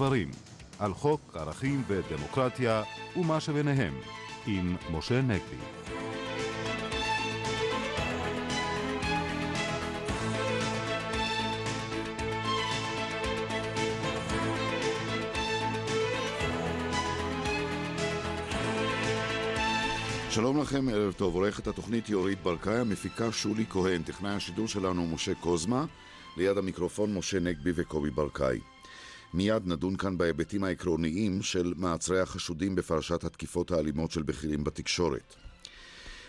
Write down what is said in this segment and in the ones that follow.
ודברים, על חוק, ערכים ודמוקרטיה ומה שביניהם, עם משה נגבי. שלום לכם, ערב טוב. עורכת התוכנית יורית ברקאי, המפיקה שולי כהן, טכנאי השידור שלנו משה קוזמה, ליד המיקרופון משה נגבי וקובי ברקאי. מיד נדון כאן בהיבטים העקרוניים של מעצרי החשודים בפרשת התקיפות האלימות של בכירים בתקשורת.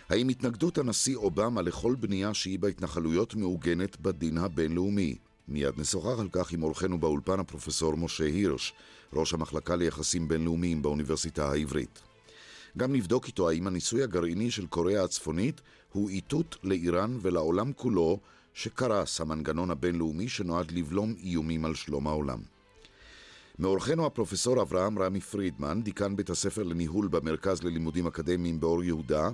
האם התנגדות הנשיא אובמה לכל בנייה שהיא בהתנחלויות מעוגנת בדין הבינלאומי? מיד נשוחח על כך עם אורחנו באולפן הפרופסור משה הירש, ראש המחלקה ליחסים בינלאומיים באוניברסיטה העברית. גם נבדוק איתו האם הניסוי הגרעיני של קוריאה הצפונית הוא איתות לאיראן ולעולם כולו שקרס המנגנון הבינלאומי שנועד לבלום איומים על שלום העולם. מאורחנו הפרופסור אברהם רמי פרידמן, דיקן בית הספר לניהול במרכז ללימודים אקדמיים באור יהודה,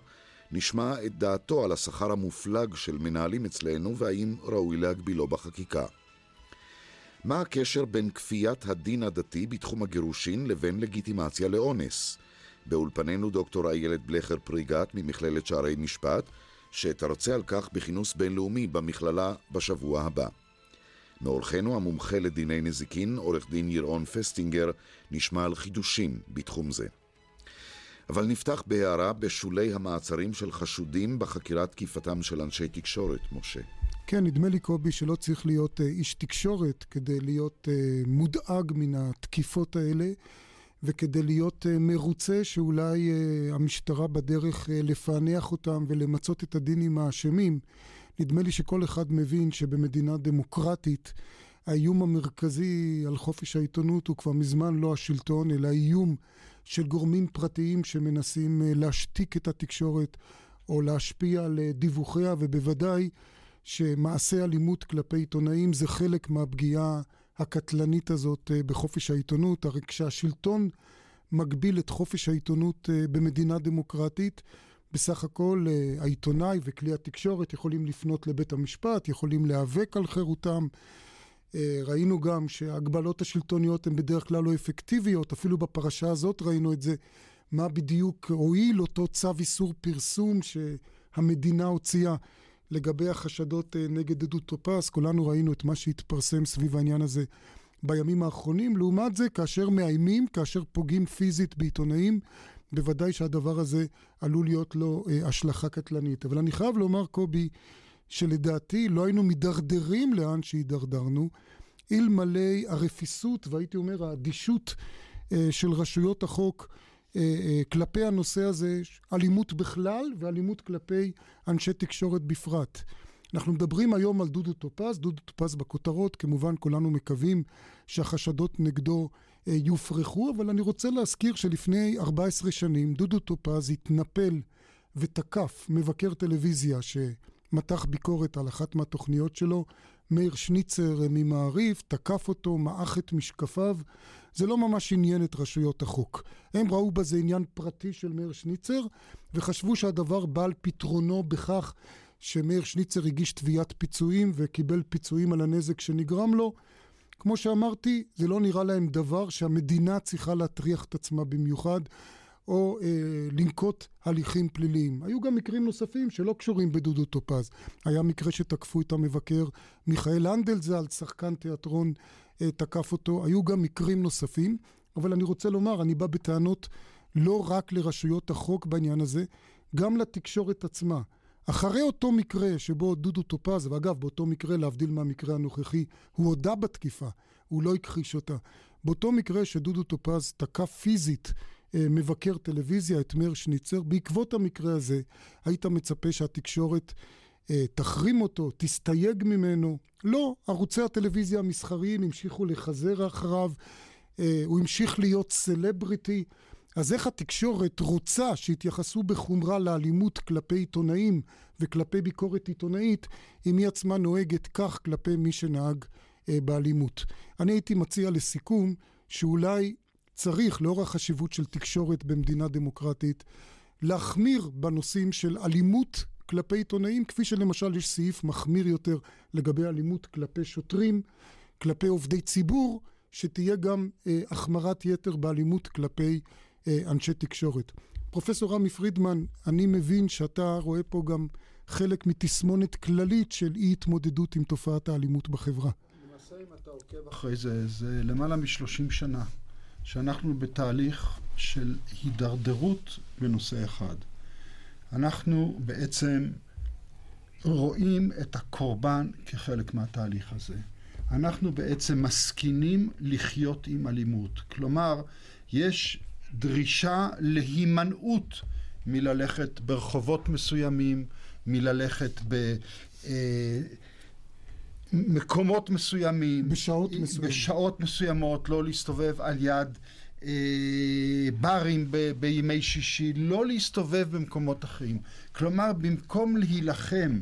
נשמע את דעתו על השכר המופלג של מנהלים אצלנו והאם ראוי להגבילו בחקיקה. מה הקשר בין כפיית הדין הדתי בתחום הגירושין לבין לגיטימציה לאונס? באולפנינו דוקטור איילת בלכר פריגת ממכללת שערי משפט, שתרצה על כך בכינוס בינלאומי במכללה בשבוע הבא. מאורחנו המומחה לדיני נזיקין, עורך דין ירון פסטינגר, נשמע על חידושים בתחום זה. אבל נפתח בהערה בשולי המעצרים של חשודים בחקירת תקיפתם של אנשי תקשורת, משה. כן, נדמה לי, קובי, שלא צריך להיות אה, איש תקשורת כדי להיות אה, מודאג מן התקיפות האלה. וכדי להיות אה, מרוצה שאולי אה, המשטרה בדרך לפענח אותם ולמצות את הדין עם האשמים. נדמה לי שכל אחד מבין שבמדינה דמוקרטית האיום המרכזי על חופש העיתונות הוא כבר מזמן לא השלטון, אלא איום של גורמים פרטיים שמנסים להשתיק את התקשורת או להשפיע על דיווחיה, ובוודאי שמעשה אלימות כלפי עיתונאים זה חלק מהפגיעה הקטלנית הזאת אה, בחופש העיתונות, הרי כשהשלטון מגביל את חופש העיתונות אה, במדינה דמוקרטית, בסך הכל אה, העיתונאי וכלי התקשורת יכולים לפנות לבית המשפט, יכולים להיאבק על חירותם. ראינו גם שההגבלות השלטוניות הן בדרך כלל לא אפקטיביות, אפילו בפרשה הזאת ראינו את זה, מה בדיוק הועיל אותו צו איסור פרסום שהמדינה הוציאה לגבי החשדות אה, נגד עדות טופס, כולנו ראינו את מה שהתפרסם סביב העניין הזה בימים האחרונים. לעומת זה, כאשר מאיימים, כאשר פוגעים פיזית בעיתונאים, בוודאי שהדבר הזה עלול להיות לו אה, השלכה קטלנית. אבל אני חייב לומר, קובי, שלדעתי לא היינו מידרדרים לאן שהידרדרנו, אלמלא הרפיסות, והייתי אומר האדישות אה, של רשויות החוק אה, אה, כלפי הנושא הזה, אלימות בכלל ואלימות כלפי אנשי תקשורת בפרט. אנחנו מדברים היום על דודו טופז, דודו טופז בכותרות, כמובן כולנו מקווים שהחשדות נגדו יופרכו, אבל אני רוצה להזכיר שלפני 14 שנים דודו טופז התנפל ותקף מבקר טלוויזיה שמתח ביקורת על אחת מהתוכניות שלו, מאיר שניצר ממעריב, תקף אותו, מעך את משקפיו. זה לא ממש עניין את רשויות החוק. הם ראו בזה עניין פרטי של מאיר שניצר, וחשבו שהדבר בא על פתרונו בכך שמאיר שניצר הגיש תביעת פיצויים וקיבל פיצויים על הנזק שנגרם לו. כמו שאמרתי, זה לא נראה להם דבר שהמדינה צריכה להטריח את עצמה במיוחד. או אה, לנקוט הליכים פליליים. היו גם מקרים נוספים שלא קשורים בדודו טופז. היה מקרה שתקפו את המבקר מיכאל הנדלזלץ, שחקן תיאטרון, אה, תקף אותו. היו גם מקרים נוספים, אבל אני רוצה לומר, אני בא בטענות לא רק לרשויות החוק בעניין הזה, גם לתקשורת עצמה. אחרי אותו מקרה שבו דודו טופז, ואגב, באותו מקרה, להבדיל מהמקרה הנוכחי, הוא הודה בתקיפה, הוא לא הכחיש אותה. באותו מקרה שדודו טופז תקף פיזית אה, מבקר טלוויזיה, את מאיר שניצר. בעקבות המקרה הזה, היית מצפה שהתקשורת אה, תחרים אותו, תסתייג ממנו. לא, ערוצי הטלוויזיה המסחריים המשיכו לחזר אחריו, אה, הוא המשיך להיות סלבריטי. אז איך התקשורת רוצה שיתייחסו בחומרה לאלימות כלפי עיתונאים וכלפי ביקורת עיתונאית, אם היא עצמה נוהגת כך כלפי מי שנהג אה, באלימות? אני הייתי מציע לסיכום, שאולי צריך, לאור החשיבות של תקשורת במדינה דמוקרטית, להחמיר בנושאים של אלימות כלפי עיתונאים, כפי שלמשל יש סעיף מחמיר יותר לגבי אלימות כלפי שוטרים, כלפי עובדי ציבור, שתהיה גם אה, החמרת יתר באלימות כלפי אנשי תקשורת. פרופסור רמי פרידמן, אני מבין שאתה רואה פה גם חלק מתסמונת כללית של אי התמודדות עם תופעת האלימות בחברה. למעשה אם אתה עוקב אחרי זה, זה למעלה משלושים שנה שאנחנו בתהליך של הידרדרות בנושא אחד. אנחנו בעצם רואים את הקורבן כחלק מהתהליך הזה. אנחנו בעצם מסכינים לחיות עם אלימות. כלומר, יש דרישה להימנעות מללכת ברחובות מסוימים, מללכת במקומות אה, מסוימים, בשעות מסוימות, בשעות מסוימות, לא להסתובב על יד אה, ברים ב, בימי שישי, לא להסתובב במקומות אחרים. כלומר, במקום להילחם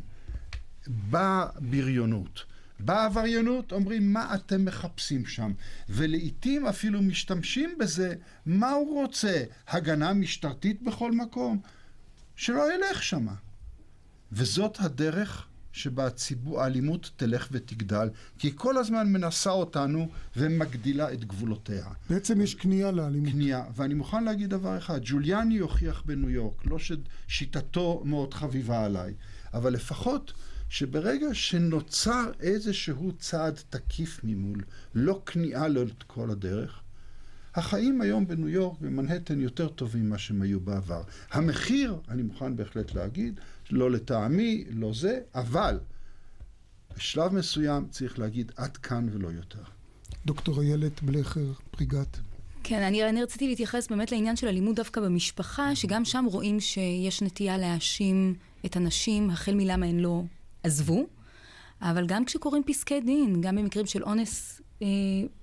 בבריונות, בעבריינות אומרים מה אתם מחפשים שם? ולעיתים אפילו משתמשים בזה מה הוא רוצה? הגנה משטרתית בכל מקום? שלא ילך שמה. וזאת הדרך שבה הציבור, האלימות תלך ותגדל, כי היא כל הזמן מנסה אותנו ומגדילה את גבולותיה. בעצם יש כניעה לאלימות. כניעה, ואני מוכן להגיד דבר אחד, ג'וליאני הוכיח בניו יורק, לא ששיטתו מאוד חביבה עליי, אבל לפחות שברגע שנוצר איזשהו צעד תקיף ממול, לא כניעה לאורך כל הדרך, החיים היום בניו יורק, במנהטן, יותר טובים ממה שהם היו בעבר. המחיר, אני מוכן בהחלט להגיד, לא לטעמי, לא זה, אבל בשלב מסוים צריך להגיד עד כאן ולא יותר. דוקטור איילת בלכר, פריגת. כן, אני, אני רציתי להתייחס באמת לעניין של אלימות דווקא במשפחה, שגם שם רואים שיש נטייה להאשים את הנשים, החל מלמה הן לא עזבו, אבל גם כשקוראים פסקי דין, גם במקרים של אונס אה,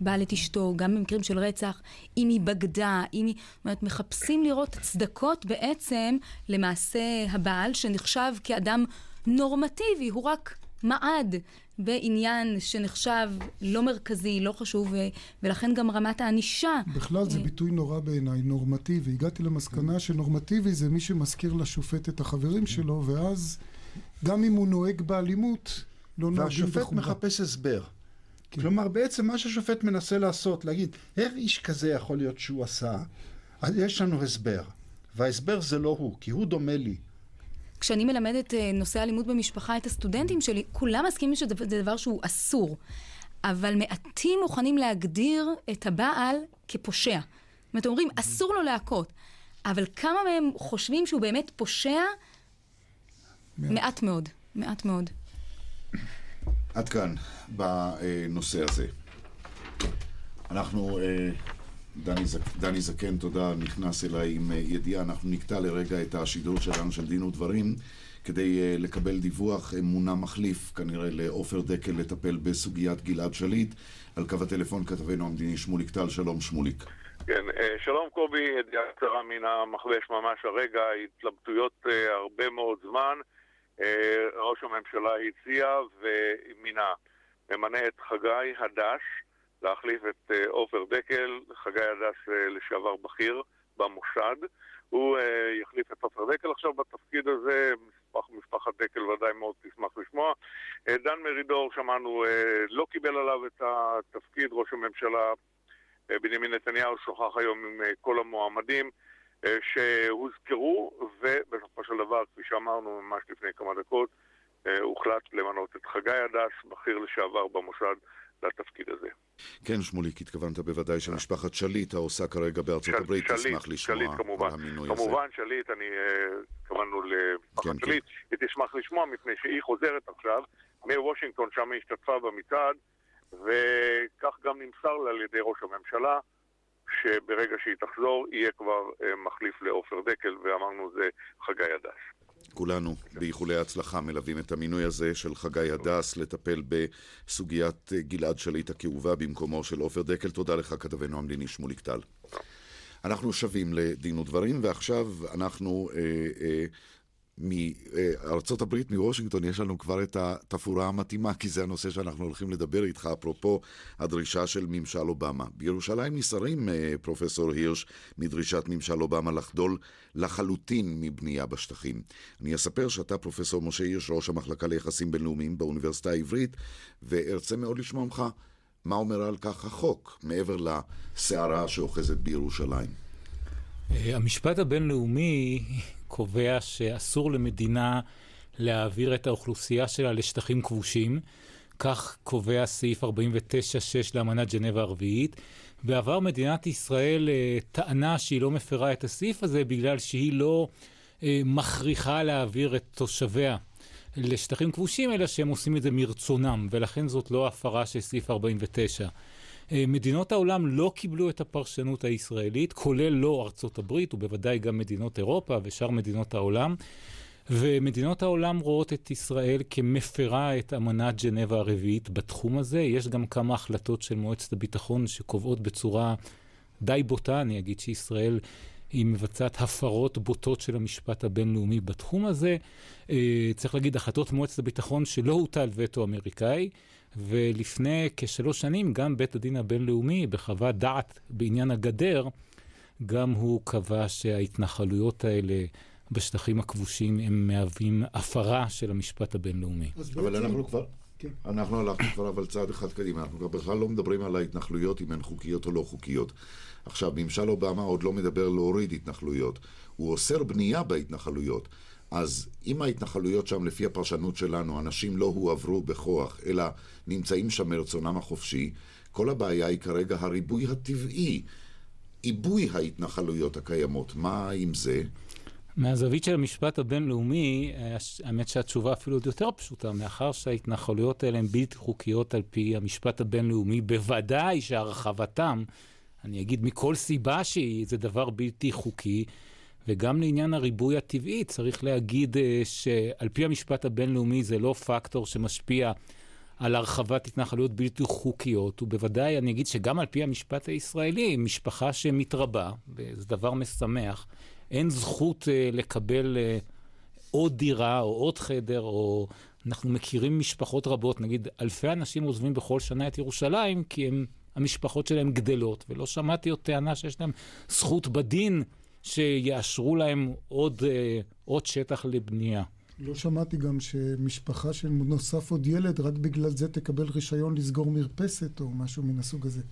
בעל את אשתו, גם במקרים של רצח, אם היא בגדה, אם היא... זאת אומרת, מחפשים לראות הצדקות בעצם למעשה הבעל, שנחשב כאדם נורמטיבי, הוא רק מעד בעניין שנחשב לא מרכזי, לא חשוב, ולכן גם רמת הענישה. בכלל זה אה, ביטוי נורא בעיניי, נורמטיבי. הגעתי למסקנה שנורמטיבי זה מי שמזכיר לשופט את החברים שלו, ואז גם אם הוא נוהג באלימות, לא נוהגים בחומרה. והשופט מחפש הסבר. כן. כלומר, בעצם מה שהשופט מנסה לעשות, להגיד, איך איש כזה יכול להיות שהוא עשה? אז יש לנו הסבר. וההסבר זה לא הוא, כי הוא דומה לי. כשאני מלמדת אה, נושא אלימות במשפחה את הסטודנטים שלי, כולם מסכימים שזה דבר שהוא אסור. אבל מעטים מוכנים להגדיר את הבעל כפושע. זאת אומרת, אומרים, אסור לו להכות. אבל כמה מהם חושבים שהוא באמת פושע? מעט, מאוד. מעט מאוד. עד כאן בנושא הזה. אנחנו, אה, דני, זק, דני זקן, תודה, נכנס אליי עם אה, ידיעה. אנחנו נקטע לרגע את השידור שלנו של דין ודברים כדי אה, לקבל דיווח. מונה מחליף כנראה לעופר דקל לטפל בסוגיית גלעד שליט. על קו הטלפון כתבנו המדיני שמוליק טל, שלום שמוליק. כן, שלום קובי, ידיעה קצרה מן המחלש ממש הרגע, התלבטויות הרבה מאוד זמן. אה, ראש הממשלה הציע ומינה. ממנה את חגי הדש להחליף את אה, עופר דקל, חגי הדש אה, לשעבר בכיר במוסד. הוא יחליף את עופר דקל עכשיו בתפקיד הזה, משפחת דקל ודאי מאוד תשמח לשמוע. דן מרידור, שמענו, לא קיבל עליו את התפקיד, ראש הממשלה בנימין נתניהו שוחח היום עם כל המועמדים. אה, שהוזכרו, ובסופו של דבר, כפי שאמרנו ממש לפני כמה דקות, אה, הוחלט למנות את חגי הדס, בכיר לשעבר במוסד, לתפקיד הזה. כן, שמוליק, התכוונת בוודאי שמשפחת שליט העושה כרגע בארצות של, הברית, שליט, תשמח לשמוע שליט, כמובן, על המינוי כמובן, הזה. כמובן, שליט, אני התכוונו אה, למשפחת כן, שליט, כן. היא תשמח לשמוע מפני שהיא חוזרת עכשיו מוושינגטון, שם היא השתתפה במצעד, וכך גם נמסר לה על ידי ראש הממשלה. שברגע שהיא תחזור יהיה כבר אה, מחליף לעופר דקל, ואמרנו זה חגי הדס. כולנו באיחולי הצלחה מלווים את המינוי הזה של חגי הדס לטפל בסוגיית אה, גלעד שליט הכאובה במקומו של עופר דקל. תודה לך כתבנו המדיני שמוליק טל. אנחנו שבים לדין ודברים, ועכשיו אנחנו אה, אה, מארצות הברית, מוושינגטון, יש לנו כבר את התפאורה המתאימה, כי זה הנושא שאנחנו הולכים לדבר איתך, אפרופו הדרישה של ממשל אובמה. בירושלים נסערים, אה, פרופסור הירש, מדרישת ממשל אובמה לחדול לחלוטין מבנייה בשטחים. אני אספר שאתה פרופסור משה הירש, ראש המחלקה ליחסים בינלאומיים באוניברסיטה העברית, וארצה מאוד לשמוע ממך מה אומר על כך החוק, מעבר לסערה שאוחזת בירושלים? אה, המשפט הבינלאומי קובע שאסור למדינה להעביר את האוכלוסייה שלה לשטחים כבושים. כך קובע סעיף 49-6 לאמנת ג'נבה הרביעית. בעבר מדינת ישראל אה, טענה שהיא לא מפרה את הסעיף הזה בגלל שהיא לא אה, מכריחה להעביר את תושביה לשטחים כבושים, אלא שהם עושים את זה מרצונם, ולכן זאת לא הפרה של סעיף 49. אה, מדינות העולם לא קיבלו את הפרשנות הישראלית, כולל לא ארצות הברית, ובוודאי גם מדינות אירופה ושאר מדינות העולם. ומדינות העולם רואות את ישראל כמפרה את אמנת ג'נבה הרביעית בתחום הזה. יש גם כמה החלטות של מועצת הביטחון שקובעות בצורה די בוטה, אני אגיד שישראל היא מבצעת הפרות בוטות של המשפט הבינלאומי בתחום הזה. אה, צריך להגיד, החלטות מועצת הביטחון שלא הוטל וטו אמריקאי, ולפני כשלוש שנים גם בית הדין הבינלאומי, בחוות דעת בעניין הגדר, גם הוא קבע שההתנחלויות האלה בשטחים הכבושים הם מהווים הפרה של המשפט הבינלאומי. אבל אנחנו כבר... כן. אנחנו הלכנו כבר אבל צעד אחד קדימה, אנחנו כבר בכלל לא מדברים על ההתנחלויות אם הן חוקיות או לא חוקיות. עכשיו, ממשל אובמה עוד לא מדבר להוריד התנחלויות, הוא אוסר בנייה בהתנחלויות. אז אם ההתנחלויות שם, לפי הפרשנות שלנו, אנשים לא הועברו בכוח, אלא נמצאים שם מרצונם החופשי, כל הבעיה היא כרגע הריבוי הטבעי, עיבוי ההתנחלויות הקיימות. מה עם זה? מהזווית של המשפט הבינלאומי, האמת שהתשובה אפילו עוד יותר פשוטה, מאחר שההתנחלויות האלה הן בלתי חוקיות על פי המשפט הבינלאומי, בוודאי שהרחבתם, אני אגיד מכל סיבה שהיא, זה דבר בלתי חוקי, וגם לעניין הריבוי הטבעי צריך להגיד אה, שעל פי המשפט הבינלאומי זה לא פקטור שמשפיע על הרחבת התנחלויות בלתי חוקיות, ובוודאי אני אגיד שגם על פי המשפט הישראלי, משפחה שמתרבה, וזה דבר משמח, אין זכות uh, לקבל uh, עוד דירה או עוד חדר, או אנחנו מכירים משפחות רבות, נגיד אלפי אנשים עוזבים בכל שנה את ירושלים, כי הם, המשפחות שלהם גדלות, ולא שמעתי עוד טענה שיש להם זכות בדין שיאשרו להם עוד, uh, עוד שטח לבנייה. לא שמעתי גם שמשפחה שנוסף עוד ילד, רק בגלל זה תקבל רישיון לסגור מרפסת או משהו מן הסוג הזה.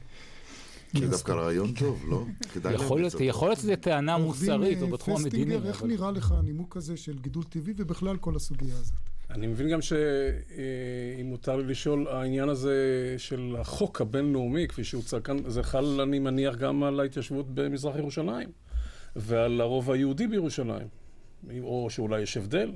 זה דווקא רעיון טוב, לא? כדאי יכול להיות שזו טענה מוסרית או אה, בתחום המדיני. איך נראה לך הנימוק הזה של גידול טבעי ובכלל כל הסוגיה הזאת? אני מבין גם שאם אה, מותר לי לשאול, העניין הזה של החוק הבינלאומי, כפי שהוצג כאן, זה חל, אני מניח, גם על ההתיישבות במזרח ירושלים ועל הרוב היהודי בירושלים, או שאולי יש הבדל.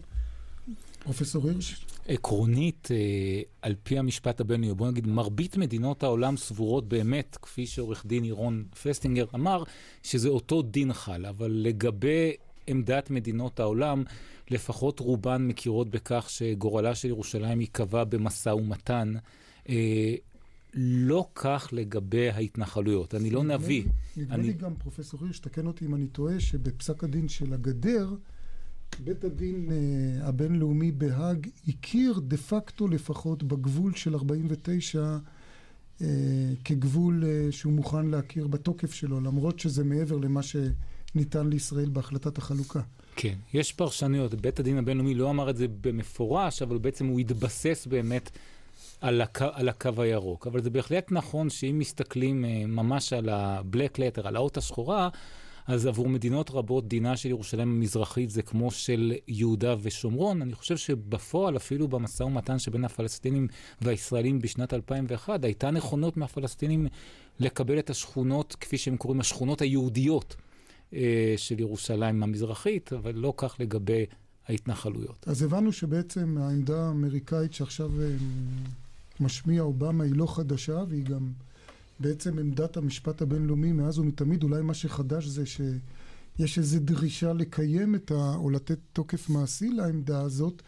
פרופסור הירש? עקרונית, אה, על פי המשפט הבינלאומי, בוא נגיד, מרבית מדינות העולם סבורות באמת, כפי שעורך דין ירון פסטינגר אמר, שזה אותו דין חל, אבל לגבי עמדת מדינות העולם, לפחות רובן מכירות בכך שגורלה של ירושלים ייקבע במשא ומתן. לא כך לגבי ההתנחלויות. אני לא נביא. נדמה אני... לי גם, פרופסור הירש, תקן אותי אם אני טועה, שבפסק הדין של הגדר, בית הדין uh, הבינלאומי בהאג הכיר דה פקטו לפחות בגבול של 49 uh, אה, כגבול uh, שהוא מוכן להכיר בתוקף שלו, למרות שזה מעבר למה שניתן לישראל בהחלטת החלוקה. כן, יש פרשנויות. בית הדין הבינלאומי לא אמר את זה במפורש, אבל בעצם הוא התבסס באמת על, הקו, על הקו הירוק. אבל זה בהחלט נכון שאם מסתכלים uh, ממש על ה-black letter, על האות השחורה, אז עבור מדינות רבות דינה של ירושלים המזרחית זה כמו של יהודה ושומרון. אני חושב שבפועל, אפילו במשא ומתן שבין הפלסטינים והישראלים בשנת 2001, הייתה נכונות מהפלסטינים לקבל את השכונות, כפי שהם קוראים, השכונות היהודיות אה, של ירושלים המזרחית, אבל לא כך לגבי ההתנחלויות. אז הבנו שבעצם העמדה האמריקאית שעכשיו אה, משמיע אובמה היא לא חדשה, והיא גם... בעצם עמדת המשפט הבינלאומי מאז ומתמיד, אולי מה שחדש זה שיש איזו דרישה לקיים את ה... או לתת תוקף מעשי לעמדה הזאת.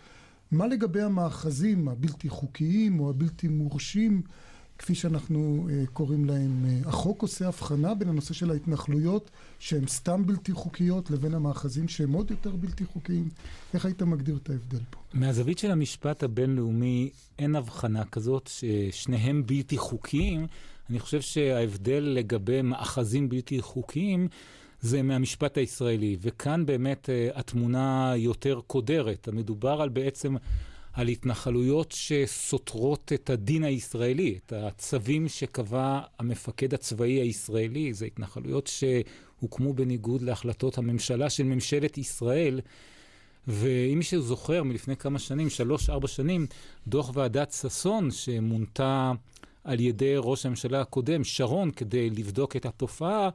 מה לגבי המאחזים הבלתי חוקיים או הבלתי מורשים, כפי שאנחנו uh, קוראים להם? Uh, החוק עושה הבחנה בין הנושא של ההתנחלויות, שהן סתם בלתי חוקיות, לבין המאחזים שהם עוד יותר בלתי חוקיים. איך היית מגדיר את ההבדל פה? מהזווית של המשפט הבינלאומי אין הבחנה כזאת ששניהם בלתי חוקיים. אני חושב שההבדל לגבי מאחזים בלתי חוקיים זה מהמשפט הישראלי, וכאן באמת uh, התמונה יותר קודרת. מדובר על בעצם על התנחלויות שסותרות את הדין הישראלי, את הצווים שקבע המפקד הצבאי הישראלי. זה התנחלויות שהוקמו בניגוד להחלטות הממשלה של ממשלת ישראל. ואם מישהו זוכר מלפני כמה שנים, שלוש-ארבע שנים, דוח ועדת ששון שמונתה על ידי ראש הממשלה הקודם, שרון, כדי לבדוק את התופעה,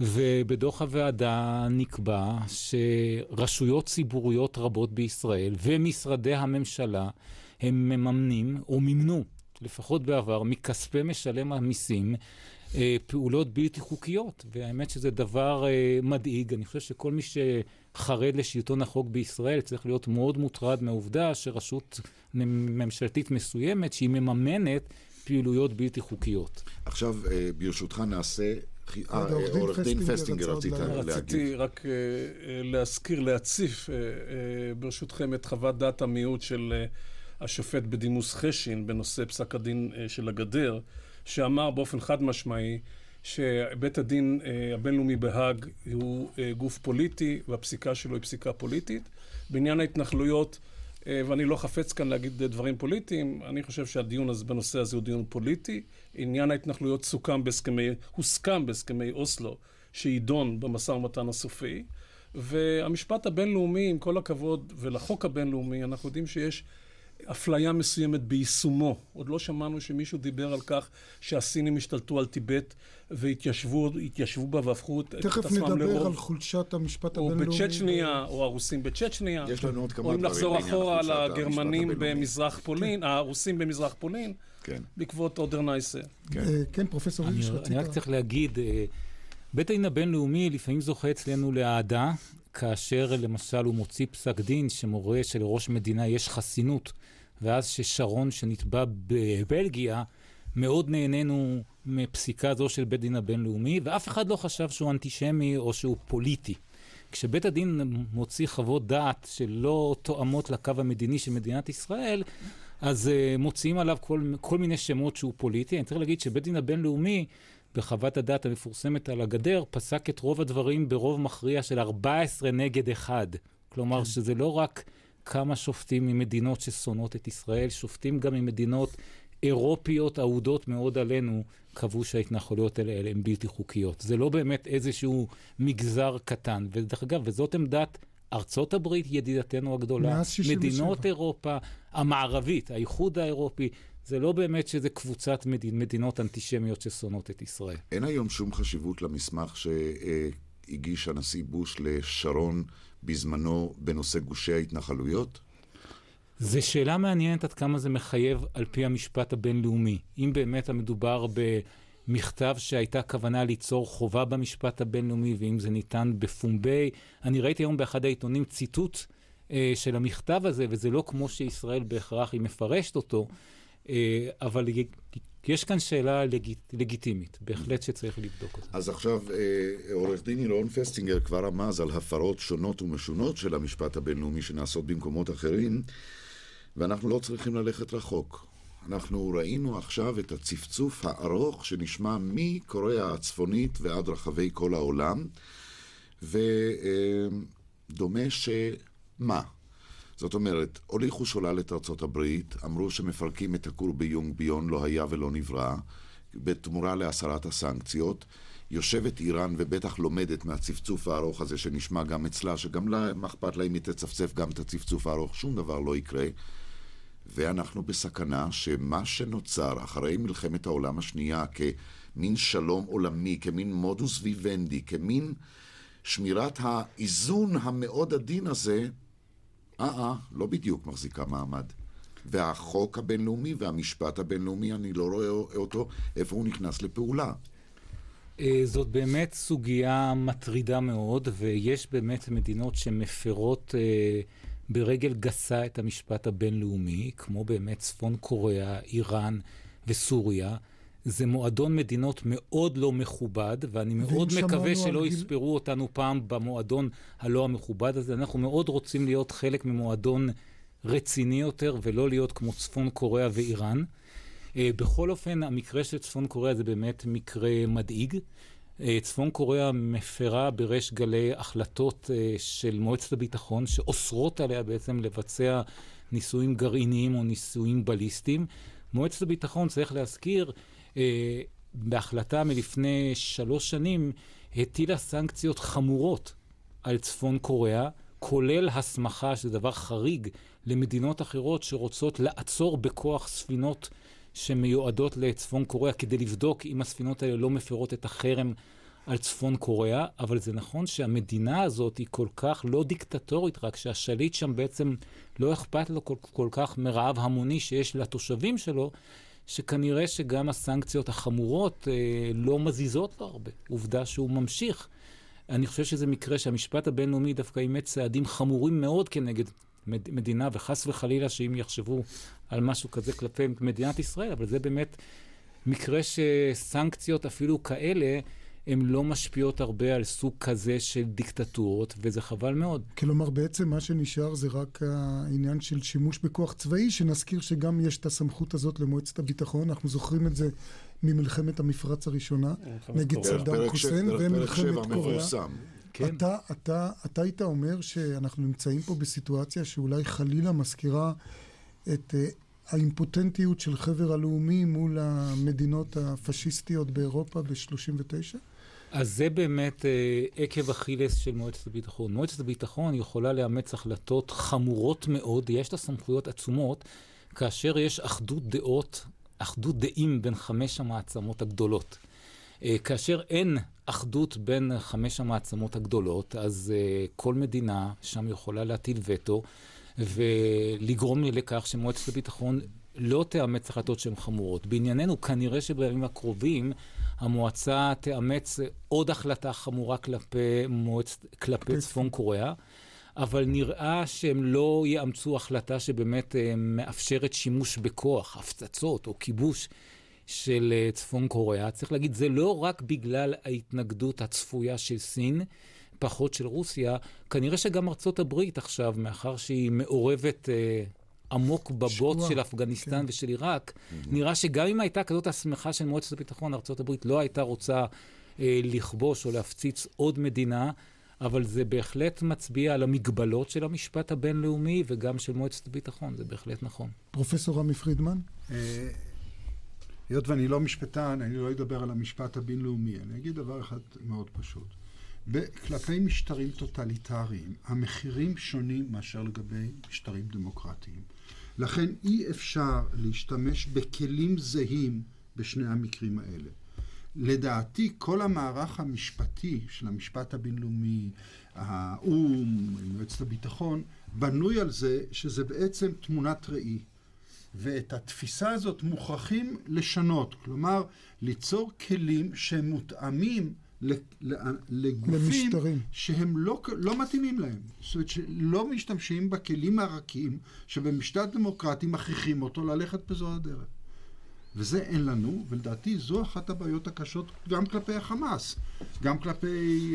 ובדוח הוועדה נקבע שרשויות ציבוריות רבות בישראל ומשרדי הממשלה הם מממנים או מימנו, לפחות בעבר, מכספי משלם המיסים, אה, פעולות בלתי חוקיות. והאמת שזה דבר אה, מדאיג. אני חושב שכל מי שחרד לשלטון החוק בישראל צריך להיות מאוד מוטרד מהעובדה שרשות ממשלתית מסוימת, שהיא מממנת פעילויות בלתי חוקיות. עכשיו, אה, ברשותך נעשה עורך דין פסטינגר רצית להגיד. רציתי רק אה, אה, להזכיר, להציף ברשותכם את חוות דעת המיעוט של השופט בדימוס חשין בנושא פסק הדין של הגדר, שאמר באופן חד משמעי שבית הדין הבינלאומי בהאג הוא גוף פוליטי והפסיקה שלו היא פסיקה פוליטית. בעניין ההתנחלויות אה, ואני לא חפץ כאן להגיד דברים פוליטיים, אני חושב שהדיון הזה בנושא הזה הוא דיון פוליטי. עניין ההתנחלויות סוכם בהסכמי, הוסכם בהסכמי אוסלו, שיידון במשא ומתן הסופי. והמשפט הבינלאומי, עם כל הכבוד, ולחוק הבינלאומי, אנחנו יודעים שיש אפליה מסוימת ביישומו. עוד לא שמענו שמישהו דיבר על כך שהסינים השתלטו על טיבט והתיישבו בה והפכו את עצמם לרוב. תכף נדבר על חולשת המשפט הבינלאומי. או בצ'צ'ניה, או הרוסים בצ'צ'ניה. יש לנו עוד כמה דברים. או אם נחזור אחורה על הגרמנים במזרח פולין, כן. הרוסים במזרח פולין, כן. בעקבות אודר נייסה. כן, אה, כן פרופסור הירש, רצית. אני רק צריך להגיד, אה, בית הדין הבינלאומי לפעמים זוכה אצלנו לאהדה, כאשר למשל הוא מוציא פסק דין שמורה שלראש מדינה יש חסינות ואז ששרון שנתבע בבלגיה, מאוד נהנינו מפסיקה זו של בית דין הבינלאומי, ואף אחד לא חשב שהוא אנטישמי או שהוא פוליטי. כשבית הדין מוציא חוות דעת שלא תואמות לקו המדיני של מדינת ישראל, אז uh, מוציאים עליו כל, כל מיני שמות שהוא פוליטי. אני צריך להגיד שבית דין הבינלאומי, בחוות הדעת המפורסמת על הגדר, פסק את רוב הדברים ברוב מכריע של 14 נגד 1. כלומר, כן. שזה לא רק כמה שופטים ממדינות ששונאות את ישראל, שופטים גם ממדינות אירופיות אהודות מאוד עלינו, קבעו שההתנחלויות האלה הן בלתי חוקיות. זה לא באמת איזשהו מגזר קטן. ודרך אגב, וזאת עמדת ארצות הברית, ידידתנו הגדולה, מדינות אירופה המערבית, האיחוד האירופי, זה לא באמת שזה קבוצת מדינ, מדינות אנטישמיות ששונאות את ישראל. אין היום שום חשיבות למסמך שהגיש הנשיא בוש לשרון בזמנו בנושא גושי ההתנחלויות? זו שאלה מעניינת עד כמה זה מחייב על פי המשפט הבינלאומי. אם באמת המדובר במכתב שהייתה כוונה ליצור חובה במשפט הבינלאומי, ואם זה ניתן בפומבי, אני ראיתי היום באחד העיתונים ציטוט אה, של המכתב הזה, וזה לא כמו שישראל בהכרח היא מפרשת אותו, אה, אבל יש כאן שאלה לג... לגיטימית, בהחלט שצריך לבדוק אותה. אז עכשיו, אה, עורך דין אילון פסטינגר כבר רמז על הפרות שונות ומשונות של המשפט הבינלאומי שנעשות במקומות אחרים, ואנחנו לא צריכים ללכת רחוק. אנחנו ראינו עכשיו את הצפצוף הארוך שנשמע מקוריאה הצפונית ועד רחבי כל העולם, ודומה שמה? זאת אומרת, הוליכו שולל את ארצות הברית, אמרו שמפרקים את הכור ביונג ביון לא היה ולא נברא, בתמורה להסרת הסנקציות. יושבת איראן ובטח לומדת מהצפצוף הארוך הזה שנשמע גם אצלה, שגם לה, מה אכפת לה אם היא תצפצף גם את הצפצוף הארוך, שום דבר לא יקרה. ואנחנו בסכנה שמה שנוצר אחרי מלחמת העולם השנייה כמין שלום עולמי, כמין מודוס ויוונדי, כמין שמירת האיזון המאוד עדין הזה, אה-אה, לא בדיוק מחזיקה מעמד. והחוק הבינלאומי והמשפט הבינלאומי, אני לא רואה אותו, איפה הוא נכנס לפעולה. אה, זאת באמת סוגיה מטרידה מאוד, ויש באמת מדינות שמפרות אה, ברגל גסה את המשפט הבינלאומי, כמו באמת צפון קוריאה, איראן וסוריה. זה מועדון מדינות מאוד לא מכובד, ואני מאוד מקווה שלא גיל... יספרו אותנו פעם במועדון הלא המכובד הזה. אנחנו מאוד רוצים להיות חלק ממועדון רציני יותר, ולא להיות כמו צפון קוריאה ואיראן. Uh, בכל אופן, המקרה של צפון קוריאה זה באמת מקרה מדאיג. Uh, צפון קוריאה מפרה בריש גלי החלטות uh, של מועצת הביטחון, שאוסרות עליה בעצם לבצע ניסויים גרעיניים או ניסויים בליסטיים. מועצת הביטחון, צריך להזכיר, אה, בהחלטה מלפני שלוש שנים, הטילה סנקציות חמורות על צפון קוריאה, כולל הסמכה, שזה דבר חריג, למדינות אחרות שרוצות לעצור בכוח ספינות שמיועדות לצפון קוריאה כדי לבדוק אם הספינות האלה לא מפרות את החרם על צפון קוריאה, אבל זה נכון שהמדינה הזאת היא כל כך לא דיקטטורית, רק שהשליט שם בעצם לא אכפת לו כל, כל כך מרעב המוני שיש לתושבים שלו, שכנראה שגם הסנקציות החמורות אה, לא מזיזות לו הרבה. עובדה שהוא ממשיך. אני חושב שזה מקרה שהמשפט הבינלאומי דווקא אימץ צעדים חמורים מאוד כנגד מד, מדינה, וחס וחלילה שאם יחשבו על משהו כזה כלפי מדינת ישראל, אבל זה באמת מקרה שסנקציות אפילו כאלה, הן לא משפיעות הרבה על סוג כזה של דיקטטורות, וזה חבל מאוד. כלומר, בעצם מה שנשאר זה רק העניין של שימוש בכוח צבאי, שנזכיר שגם יש את הסמכות הזאת למועצת הביטחון. אנחנו זוכרים את זה ממלחמת המפרץ הראשונה, נגד סדאם חוסיין ומלחמת קוריאה. כן. אתה, אתה, אתה היית אומר שאנחנו נמצאים פה בסיטואציה שאולי חלילה מזכירה את uh, האימפוטנטיות של חבר הלאומי מול המדינות הפשיסטיות באירופה ב-39'? אז זה באמת אה, עקב אכילס של מועצת הביטחון. מועצת הביטחון יכולה לאמץ החלטות חמורות מאוד, יש לה סמכויות עצומות, כאשר יש אחדות דעות, אחדות דעים בין חמש המעצמות הגדולות. אה, כאשר אין אחדות בין חמש המעצמות הגדולות, אז אה, כל מדינה שם יכולה להטיל וטו ולגרום לכך שמועצת הביטחון לא תאמץ החלטות שהן חמורות. בענייננו, כנראה שבימים הקרובים המועצה תאמץ עוד החלטה חמורה כלפי, מועצ... כלפי צפון קוריאה, אבל נראה שהם לא יאמצו החלטה שבאמת אה, מאפשרת שימוש בכוח, הפצצות או כיבוש של אה, צפון קוריאה. צריך להגיד, זה לא רק בגלל ההתנגדות הצפויה של סין, פחות של רוסיה, כנראה שגם ארצות הברית עכשיו, מאחר שהיא מעורבת... עמוק בבוט שבוע. של אפגניסטן כן. ושל עיראק, mm-hmm. נראה שגם אם הייתה כזאת הסמכה של מועצת הביטחון, ארה"ב לא הייתה רוצה אה, לכבוש או להפציץ עוד מדינה, אבל זה בהחלט מצביע על המגבלות של המשפט הבינלאומי וגם של מועצת הביטחון, זה בהחלט נכון. פרופסור רמי פרידמן? אה, היות ואני לא משפטן, אני לא אדבר על המשפט הבינלאומי, אני אגיד דבר אחד מאוד פשוט. כלפי משטרים טוטליטריים, המחירים שונים מאשר לגבי משטרים דמוקרטיים. לכן אי אפשר להשתמש בכלים זהים בשני המקרים האלה. לדעתי כל המערך המשפטי של המשפט הבינלאומי, האו"ם, מועצת הביטחון, בנוי על זה שזה בעצם תמונת ראי. ואת התפיסה הזאת מוכרחים לשנות, כלומר ליצור כלים שהם מותאמים לגופים למשטרים. שהם לא, לא מתאימים להם. זאת אומרת שלא משתמשים בכלים הרכים שבמשטר דמוקרטי מכריחים אותו ללכת בזו הדרך. וזה אין לנו, ולדעתי זו אחת הבעיות הקשות גם כלפי החמאס, גם כלפי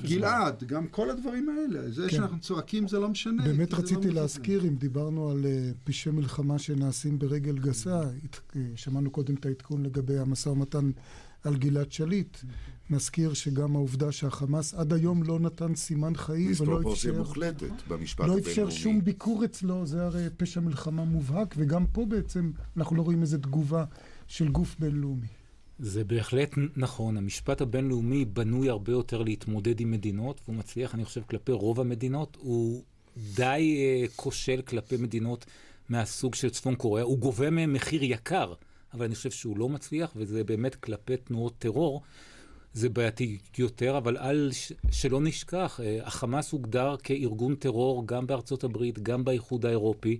uh, גלעד, גם כל הדברים האלה. זה כן. שאנחנו צועקים זה לא משנה. באמת לא רציתי לא להזכיר, אם דיברנו על uh, פשעי מלחמה שנעשים ברגל גסה, uh, שמענו קודם את העדכון לגבי המשא ומתן על גלעד שליט. נזכיר שגם העובדה שהחמאס עד היום לא נתן סימן חיים ולא אפשר... מוחלטת במשפט הבינלאומי. לא אפשר שום ביקור אצלו, זה הרי פשע מלחמה מובהק, וגם פה בעצם אנחנו לא רואים איזו תגובה של גוף בינלאומי. זה בהחלט נכון. המשפט הבינלאומי בנוי הרבה יותר להתמודד עם מדינות, והוא מצליח, אני חושב, כלפי רוב המדינות. הוא די uh, כושל כלפי מדינות מהסוג של צפון קוריאה. הוא גובה מהם מחיר יקר, אבל אני חושב שהוא לא מצליח, וזה באמת כלפי תנועות טרור. זה בעייתי יותר, אבל אל שלא נשכח, אה, החמאס הוגדר כארגון טרור גם בארצות הברית, גם באיחוד האירופי.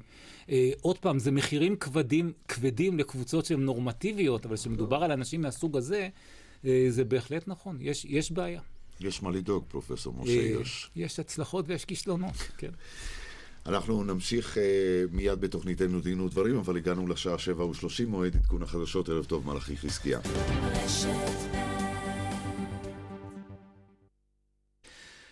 אה, עוד פעם, זה מחירים כבדים, כבדים לקבוצות שהן נורמטיביות, אבל כשמדובר על אנשים מהסוג הזה, אה, זה בהחלט נכון, יש, יש בעיה. יש מה לדאוג, פרופסור משה הירש. יש הצלחות ויש כישלונות, כן. אנחנו נמשיך uh, מיד בתוכניתנו דין ודברים, אבל הגענו לשעה שבע ושלושים, מועד עדכון החדשות. ערב טוב, מלאכי חזקיה.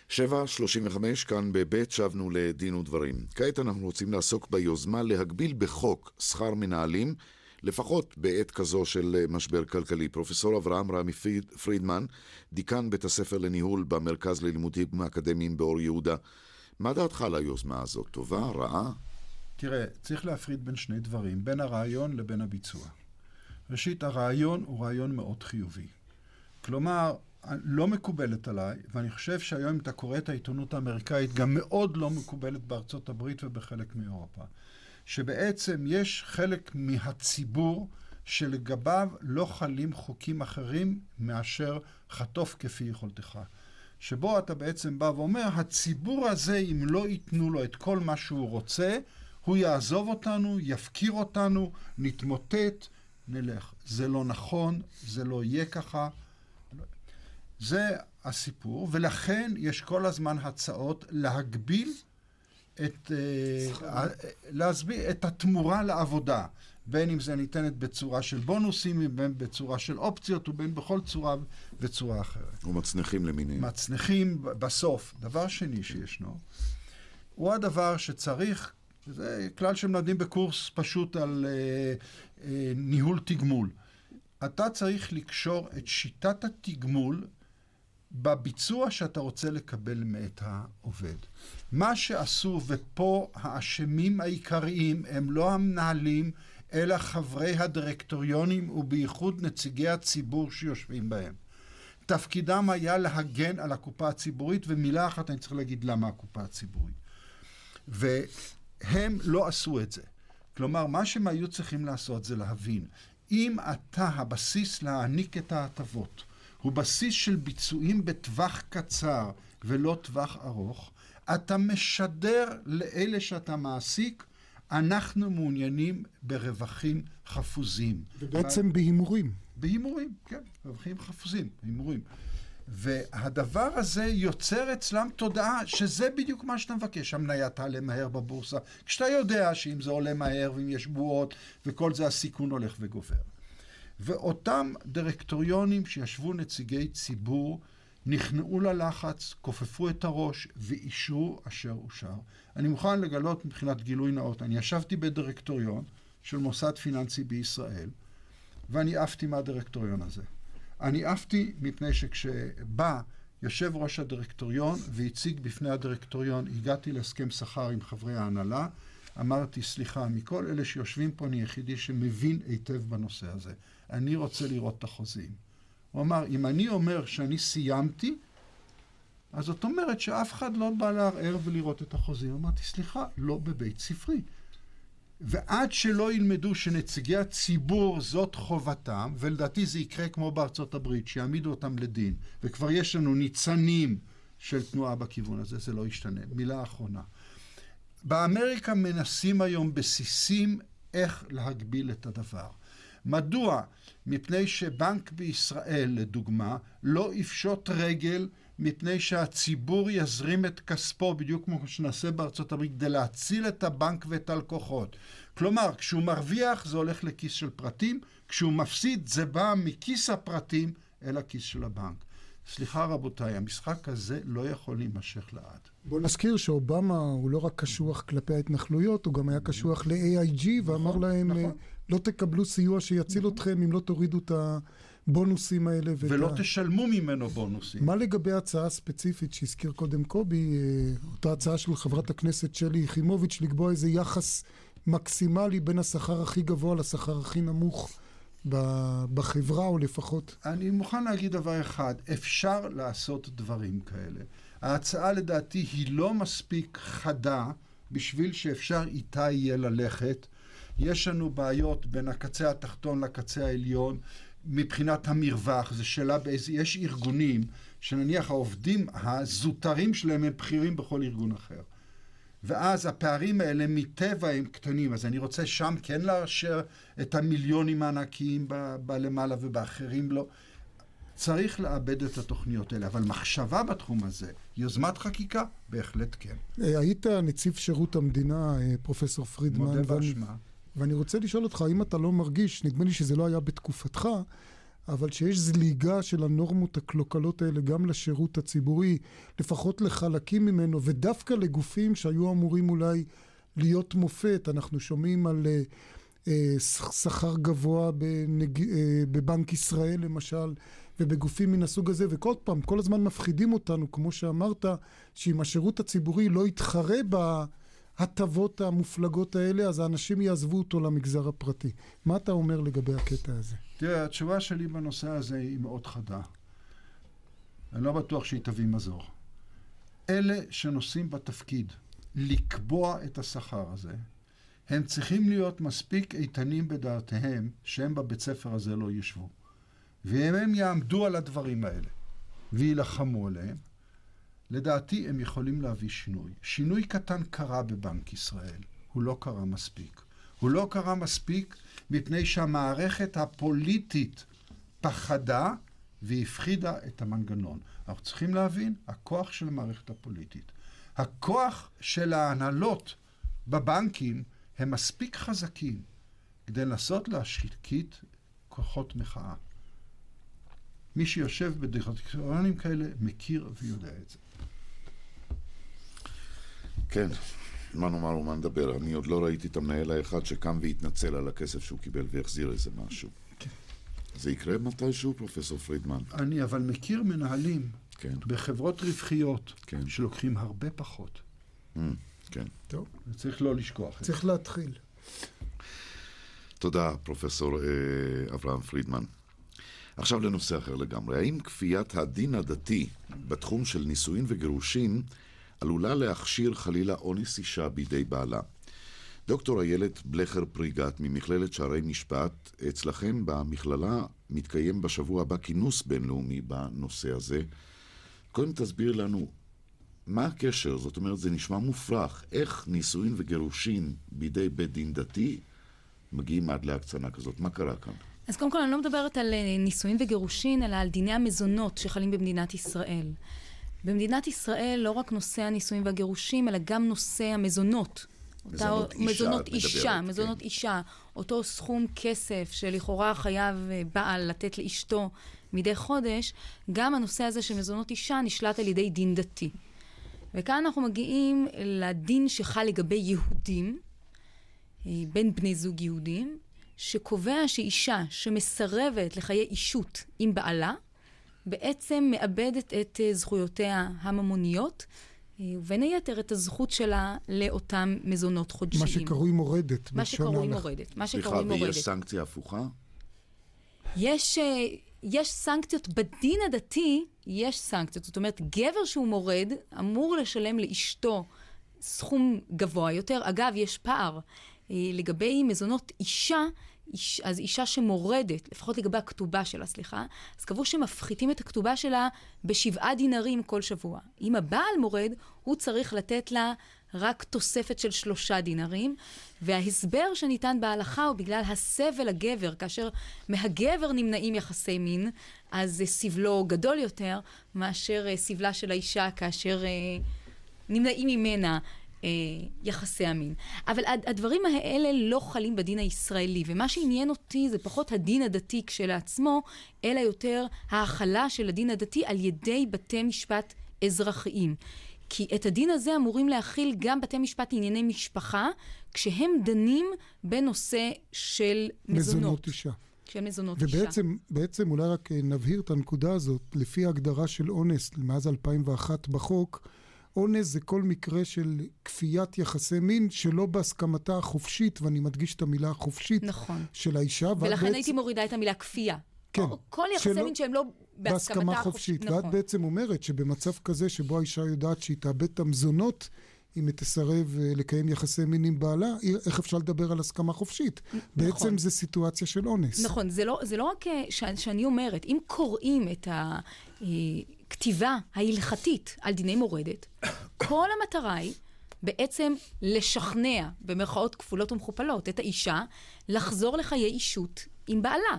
שבע, שלושים וחמש, כאן בבית שבנו לדין ודברים. כעת אנחנו רוצים לעסוק ביוזמה להגביל בחוק שכר מנהלים, לפחות בעת כזו של משבר כלכלי. פרופסור אברהם רמי פרידמן, דיקן בית הספר לניהול במרכז ללימודים אקדמיים באור יהודה. מה דעתך על היוזמה הזאת? טובה? רעה? תראה, צריך להפריד בין שני דברים, בין הרעיון לבין הביצוע. ראשית, הרעיון הוא רעיון מאוד חיובי. כלומר, לא מקובלת עליי, ואני חושב שהיום אם אתה קורא את העיתונות האמריקאית, גם מאוד לא מקובלת בארצות הברית ובחלק מאירופה. שבעצם יש חלק מהציבור שלגביו לא חלים חוקים אחרים מאשר חטוף כפי יכולתך. שבו אתה בעצם בא ואומר, הציבור הזה, אם לא ייתנו לו את כל מה שהוא רוצה, הוא יעזוב אותנו, יפקיר אותנו, נתמוטט, נלך. זה לא נכון, זה לא יהיה ככה. זה הסיפור, ולכן יש כל הזמן הצעות להגביל את, uh, להסביר את התמורה לעבודה, בין אם זה ניתנת בצורה של בונוסים, בין בצורה של אופציות, ובין בכל צורה וצורה אחרת. ומצנחים למיניהם. מצנחים בסוף. דבר שני שישנו, הוא הדבר שצריך, זה כלל שמלמדים בקורס פשוט על uh, uh, ניהול תגמול. אתה צריך לקשור את שיטת התגמול בביצוע שאתה רוצה לקבל מאת העובד. מה שעשו, ופה האשמים העיקריים הם לא המנהלים, אלא חברי הדירקטוריונים ובייחוד נציגי הציבור שיושבים בהם. תפקידם היה להגן על הקופה הציבורית, ומילה אחת אני צריך להגיד למה הקופה הציבורית. והם לא עשו את זה. כלומר, מה שהם היו צריכים לעשות זה להבין, אם אתה הבסיס להעניק את ההטבות, הוא בסיס של ביצועים בטווח קצר ולא טווח ארוך, אתה משדר לאלה שאתה מעסיק, אנחנו מעוניינים ברווחים חפוזים. ובעצם בהימורים. בהימורים, כן, רווחים חפוזים, הימורים. והדבר הזה יוצר אצלם תודעה שזה בדיוק מה שאתה מבקש. המניה תעלה מהר בבורסה, כשאתה יודע שאם זה עולה מהר ואם יש בועות וכל זה, הסיכון הולך וגובר. ואותם דירקטוריונים שישבו נציגי ציבור נכנעו ללחץ, כופפו את הראש ואישרו אשר אושר. אני מוכן לגלות מבחינת גילוי נאות, אני ישבתי בדירקטוריון של מוסד פיננסי בישראל ואני עפתי מהדירקטוריון הזה. אני עפתי מפני שכשבא יושב ראש הדירקטוריון והציג בפני הדירקטוריון, הגעתי להסכם שכר עם חברי ההנהלה, אמרתי, סליחה, מכל אלה שיושבים פה אני היחידי שמבין היטב בנושא הזה. אני רוצה לראות את החוזים. הוא אמר, אם אני אומר שאני סיימתי, אז זאת אומרת שאף אחד לא בא לערער ולראות את החוזים. אמרתי, סליחה, לא בבית ספרי. ועד שלא ילמדו שנציגי הציבור זאת חובתם, ולדעתי זה יקרה כמו בארצות הברית, שיעמידו אותם לדין, וכבר יש לנו ניצנים של תנועה בכיוון הזה, זה לא ישתנה. מילה אחרונה. באמריקה מנסים היום בסיסים איך להגביל את הדבר. מדוע? מפני שבנק בישראל, לדוגמה, לא יפשוט רגל מפני שהציבור יזרים את כספו, בדיוק כמו שנעשה בארצות הברית, כדי להציל את הבנק ואת הלקוחות. כלומר, כשהוא מרוויח זה הולך לכיס של פרטים, כשהוא מפסיד זה בא מכיס הפרטים אל הכיס של הבנק. סליחה רבותיי, המשחק הזה לא יכול להימשך לעד. בוא נזכיר שאובמה הוא לא רק קשוח כלפי ההתנחלויות, הוא גם היה קשוח ל-AIG ואמר נכון, להם, נכון. לא תקבלו סיוע שיציל. אתכם אם לא תורידו את הבונוסים האלה. ולא ואת... תשלמו ממנו בונוסים. מה לגבי ההצעה הספציפית שהזכיר קודם קובי, אה, אותה הצעה של חברת הכנסת שלי יחימוביץ', לקבוע איזה יחס מקסימלי בין השכר הכי גבוה לשכר הכי נמוך? בחברה, או לפחות... אני מוכן להגיד דבר אחד, אפשר לעשות דברים כאלה. ההצעה לדעתי היא לא מספיק חדה בשביל שאפשר איתה יהיה ללכת. יש לנו בעיות בין הקצה התחתון לקצה העליון מבחינת המרווח, זו שאלה באיזה... יש ארגונים שנניח העובדים הזוטרים שלהם הם בכירים בכל ארגון אחר. ואז הפערים האלה מטבע הם קטנים, אז אני רוצה שם כן לאשר את המיליונים הענקיים בלמעלה ובאחרים לא. צריך לאבד את התוכניות האלה, אבל מחשבה בתחום הזה, יוזמת חקיקה, בהחלט כן. אה, היית נציב שירות המדינה, אה, פרופסור פרידמן. מודה באשמה. ואני רוצה לשאול אותך, האם אתה לא מרגיש, נדמה לי שזה לא היה בתקופתך, אבל שיש זליגה של הנורמות הקלוקלות האלה גם לשירות הציבורי, לפחות לחלקים ממנו, ודווקא לגופים שהיו אמורים אולי להיות מופת. אנחנו שומעים על uh, uh, שכר גבוה בנג... uh, בבנק ישראל למשל, ובגופים מן הסוג הזה, וכל פעם, כל הזמן מפחידים אותנו, כמו שאמרת, שאם השירות הציבורי לא יתחרה ב... ההטבות המופלגות האלה, אז האנשים יעזבו אותו למגזר הפרטי. מה אתה אומר לגבי הקטע הזה? תראה, התשובה שלי בנושא הזה היא מאוד חדה. אני לא בטוח שהיא תביא מזור. אלה שנושאים בתפקיד לקבוע את השכר הזה, הם צריכים להיות מספיק איתנים בדעתיהם שהם בבית ספר הזה לא ישבו. ואם הם יעמדו על הדברים האלה ויילחמו עליהם, לדעתי הם יכולים להביא שינוי. שינוי קטן קרה בבנק ישראל, הוא לא קרה מספיק. הוא לא קרה מספיק מפני שהמערכת הפוליטית פחדה והפחידה את המנגנון. אנחנו צריכים להבין, הכוח של המערכת הפוליטית, הכוח של ההנהלות בבנקים הם מספיק חזקים כדי לנסות להשקיט כוחות מחאה. מי שיושב בדירקטוריונים כאלה מכיר ויודע את זה. כן, מה נאמר ומה נדבר. אני עוד לא ראיתי את המנהל האחד שקם והתנצל על הכסף שהוא קיבל והחזיר איזה משהו. כן. זה יקרה מתישהו, פרופסור פרידמן? אני אבל מכיר מנהלים כן. בחברות רווחיות כן. שלוקחים הרבה פחות. Mm, כן. טוב, צריך לא לשכוח. צריך להתחיל. תודה, פרופסור אה, אברהם פרידמן. עכשיו לנושא אחר לגמרי. האם כפיית הדין הדתי בתחום של נישואין וגירושין עלולה להכשיר חלילה אונס אישה בידי בעלה? דוקטור איילת בלכר פריגת ממכללת שערי משפט, אצלכם במכללה מתקיים בשבוע הבא כינוס בינלאומי בנושא הזה. קודם תסביר לנו מה הקשר, זאת אומרת זה נשמע מופרך, איך נישואין וגירושין בידי בית דין דתי מגיעים עד להקצנה כזאת, מה קרה כאן? אז קודם כל אני לא מדברת על אה, נישואין וגירושין, אלא על דיני המזונות שחלים במדינת ישראל. במדינת ישראל לא רק נושא הנישואין והגירושים, אלא גם נושא המזונות. מזונות אותה, אישה, מזונות אישה, מדברת, מזונות כן. אישה. אותו סכום כסף שלכאורה חייב אה, בעל לתת לאשתו מדי חודש, גם הנושא הזה של מזונות אישה נשלט על ידי דין דתי. וכאן אנחנו מגיעים לדין שחל לגבי יהודים, אה, בין בני זוג יהודים, שקובע שאישה שמסרבת לחיי אישות עם בעלה, בעצם מאבדת את אה, זכויותיה הממוניות, אה, ובין היתר את הזכות שלה לאותם מזונות חודשיים. מה שקרוי מורדת. מה שקרוי. מורדת. מה סליחה, שקרוי מורדת. ויש סנקציה הפוכה? יש, אה, יש סנקציות, בדין הדתי יש סנקציות. זאת אומרת, גבר שהוא מורד אמור לשלם לאשתו סכום גבוה יותר. אגב, יש פער לגבי מזונות אישה. איש, אז אישה שמורדת, לפחות לגבי הכתובה שלה, סליחה, אז קבעו שמפחיתים את הכתובה שלה בשבעה דינרים כל שבוע. אם הבעל מורד, הוא צריך לתת לה רק תוספת של שלושה דינרים, וההסבר שניתן בהלכה הוא בגלל הסבל הגבר, כאשר מהגבר נמנעים יחסי מין, אז סבלו גדול יותר מאשר אה, סבלה של האישה כאשר אה, נמנעים ממנה יחסי המין. אבל הד- הדברים האלה לא חלים בדין הישראלי, ומה שעניין אותי זה פחות הדין הדתי כשלעצמו, אלא יותר ההכלה של הדין הדתי על ידי בתי משפט אזרחיים. כי את הדין הזה אמורים להכיל גם בתי משפט לענייני משפחה, כשהם דנים בנושא של מזונות. מזונות אישה. של מזונות אישה. ובעצם, בעצם אולי רק אה, נבהיר את הנקודה הזאת, לפי ההגדרה של אונס מאז 2001 בחוק, אונס זה כל מקרה של כפיית יחסי מין שלא בהסכמתה החופשית, ואני מדגיש את המילה החופשית, נכון. של האישה. ולכן בעצם- הייתי מורידה את המילה כפייה. כן. כל יחסי שלא- מין שהם לא בהסכמתה בהסכמה החופשית. חופשית. ואת נכון. בעצם אומרת שבמצב כזה שבו האישה יודעת שהיא תאבד את המזונות, אם היא תסרב אה, לקיים יחסי מין עם בעלה, איך אפשר לדבר על הסכמה חופשית? בעצם זה סיטואציה של אונס. נכון, זה לא, זה לא רק אה, ש, שאני אומרת, אם קוראים את הכתיבה ההלכתית על דיני מורדת, כל המטרה היא בעצם לשכנע, במרכאות כפולות ומכופלות, את האישה לחזור לחיי אישות עם בעלה.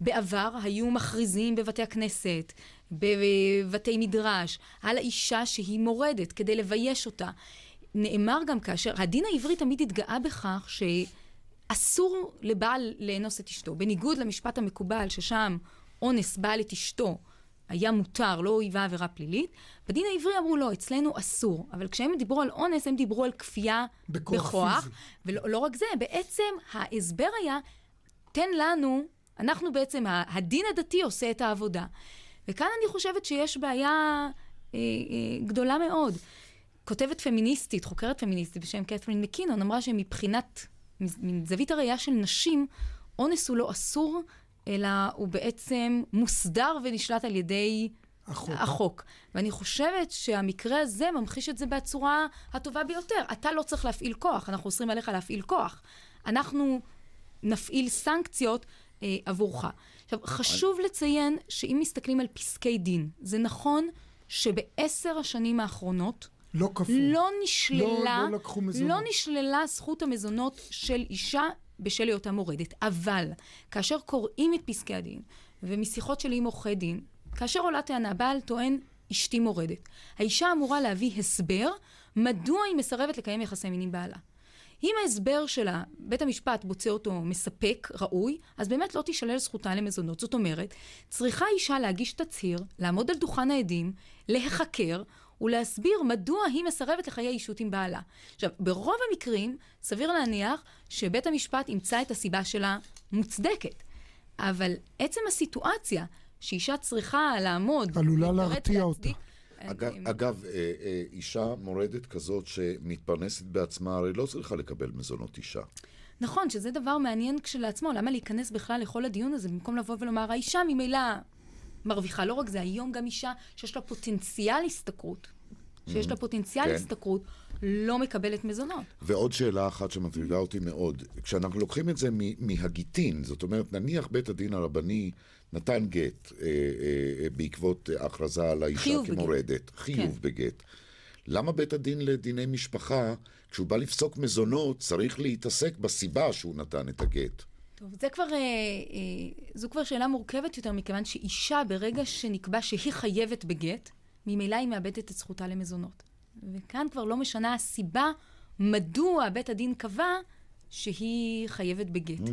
בעבר היו מכריזים בבתי הכנסת, בבתי מדרש, על האישה שהיא מורדת כדי לבייש אותה. נאמר גם כאשר, הדין העברי תמיד התגאה בכך ש... אסור לבעל לאנוס את אשתו. בניגוד למשפט המקובל, ששם אונס בעל את אשתו היה מותר, לא היווה עבירה פלילית, בדין העברי אמרו לא, אצלנו אסור. אבל כשהם דיברו על אונס, הם דיברו על כפייה בכוח בכוח. פיזי. ולא לא רק זה, בעצם ההסבר היה, תן לנו, אנחנו בעצם, הדין הדתי עושה את העבודה. וכאן אני חושבת שיש בעיה אה, אה, גדולה מאוד. כותבת פמיניסטית, חוקרת פמיניסטית בשם קת'רין מקינון, אמרה שמבחינת, מזווית הראייה של נשים, אונס הוא לא אסור, אלא הוא בעצם מוסדר ונשלט על ידי החוק. החוק. ואני חושבת שהמקרה הזה ממחיש את זה בצורה הטובה ביותר. אתה לא צריך להפעיל כוח, אנחנו אוסרים עליך להפעיל כוח. אנחנו נפעיל סנקציות אה, עבורך. עכשיו, חשוב לציין שאם מסתכלים על פסקי דין, זה נכון שבעשר השנים האחרונות, לא כפו. לא נשללה, לא, לא לקחו מזונות. לא נשללה זכות המזונות של אישה בשל היותה מורדת. אבל כאשר קוראים את פסקי הדין, ומשיחות שלי עם עורכי דין, כאשר עולה טענה, בעל טוען, אשתי מורדת. האישה אמורה להביא הסבר מדוע היא מסרבת לקיים יחסי מין עם בעלה. אם ההסבר שלה, בית המשפט מוצא אותו מספק, ראוי, אז באמת לא תישלל זכותה למזונות. זאת אומרת, צריכה אישה להגיש תצהיר, לעמוד על דוכן העדים, להיחקר ולהסביר מדוע היא מסרבת לחיי אישות עם בעלה. עכשיו, ברוב המקרים, סביר להניח שבית המשפט ימצא את הסיבה שלה מוצדקת. אבל עצם הסיטואציה שאישה צריכה לעמוד... עלולה להרתיע אותה. אגב, אגב, אה, אה, אישה מורדת כזאת שמתפרנסת בעצמה, הרי לא צריכה לקבל מזונות אישה. נכון, שזה דבר מעניין כשלעצמו, למה להיכנס בכלל לכל הדיון הזה, במקום לבוא ולומר, האישה ממילא מרוויחה. לא רק זה, היום גם אישה שיש לה פוטנציאל השתכרות, שיש לה פוטנציאל כן. השתכרות, לא מקבלת מזונות. ועוד שאלה אחת שמטרידה אותי מאוד, כשאנחנו לוקחים את זה מהגיטין, זאת אומרת, נניח בית הדין הרבני נתן גט אה, אה, בעקבות הכרזה על האישה כמורדת, חיוב כן. בגט. למה בית הדין לדיני משפחה, כשהוא בא לפסוק מזונות, צריך להתעסק בסיבה שהוא נתן את הגט? טוב, זה כבר, אה, אה, זו כבר שאלה מורכבת יותר, מכיוון שאישה, ברגע שנקבע שהיא חייבת בגט, ממילא היא מאבדת את זכותה למזונות. וכאן כבר לא משנה הסיבה מדוע בית הדין קבע שהיא חייבת בגט. Mm.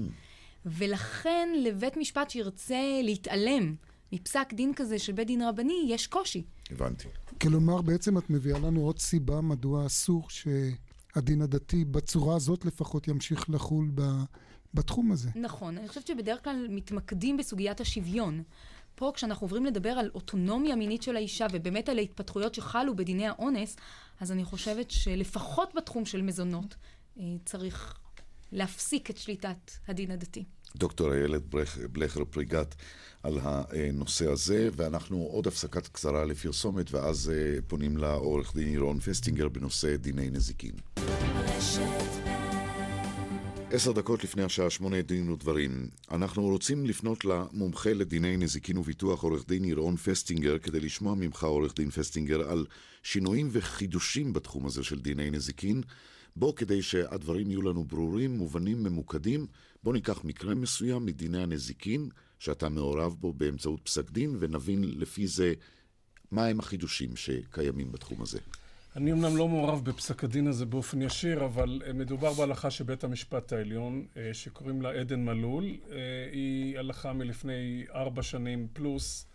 ולכן לבית משפט שירצה להתעלם מפסק דין כזה של בית דין רבני, יש קושי. הבנתי. כלומר, בעצם את מביאה לנו עוד סיבה מדוע אסור שהדין הדתי, בצורה הזאת לפחות, ימשיך לחול ב... בתחום הזה. נכון. אני חושבת שבדרך כלל מתמקדים בסוגיית השוויון. פה, כשאנחנו עוברים לדבר על אוטונומיה מינית של האישה, ובאמת על ההתפתחויות שחלו בדיני האונס, אז אני חושבת שלפחות בתחום של מזונות, אה, צריך להפסיק את שליטת הדין הדתי. דוקטור איילת בלכר פריגת על הנושא הזה, ואנחנו עוד הפסקת קצרה לפרסומת, ואז אה, פונים לעורך דין ירון פסטינגר בנושא דיני נזיקין. עשר דקות לפני השעה שמונה דין ודברים. אנחנו רוצים לפנות למומחה לדיני נזיקין וביטוח, עורך דין ירון פסטינגר, כדי לשמוע ממך, עורך דין פסטינגר, על שינויים וחידושים בתחום הזה של דיני נזיקין. בוא, כדי שהדברים יהיו לנו ברורים, מובנים, ממוקדים, בוא ניקח מקרה מסוים מדיני הנזיקין, שאתה מעורב בו באמצעות פסק דין, ונבין לפי זה מהם החידושים שקיימים בתחום הזה. אני אמנם לא מעורב בפסק הדין הזה באופן ישיר, אבל אה, מדובר בהלכה של בית המשפט העליון, אה, שקוראים לה עדן מלול. אה, היא הלכה מלפני ארבע שנים פלוס,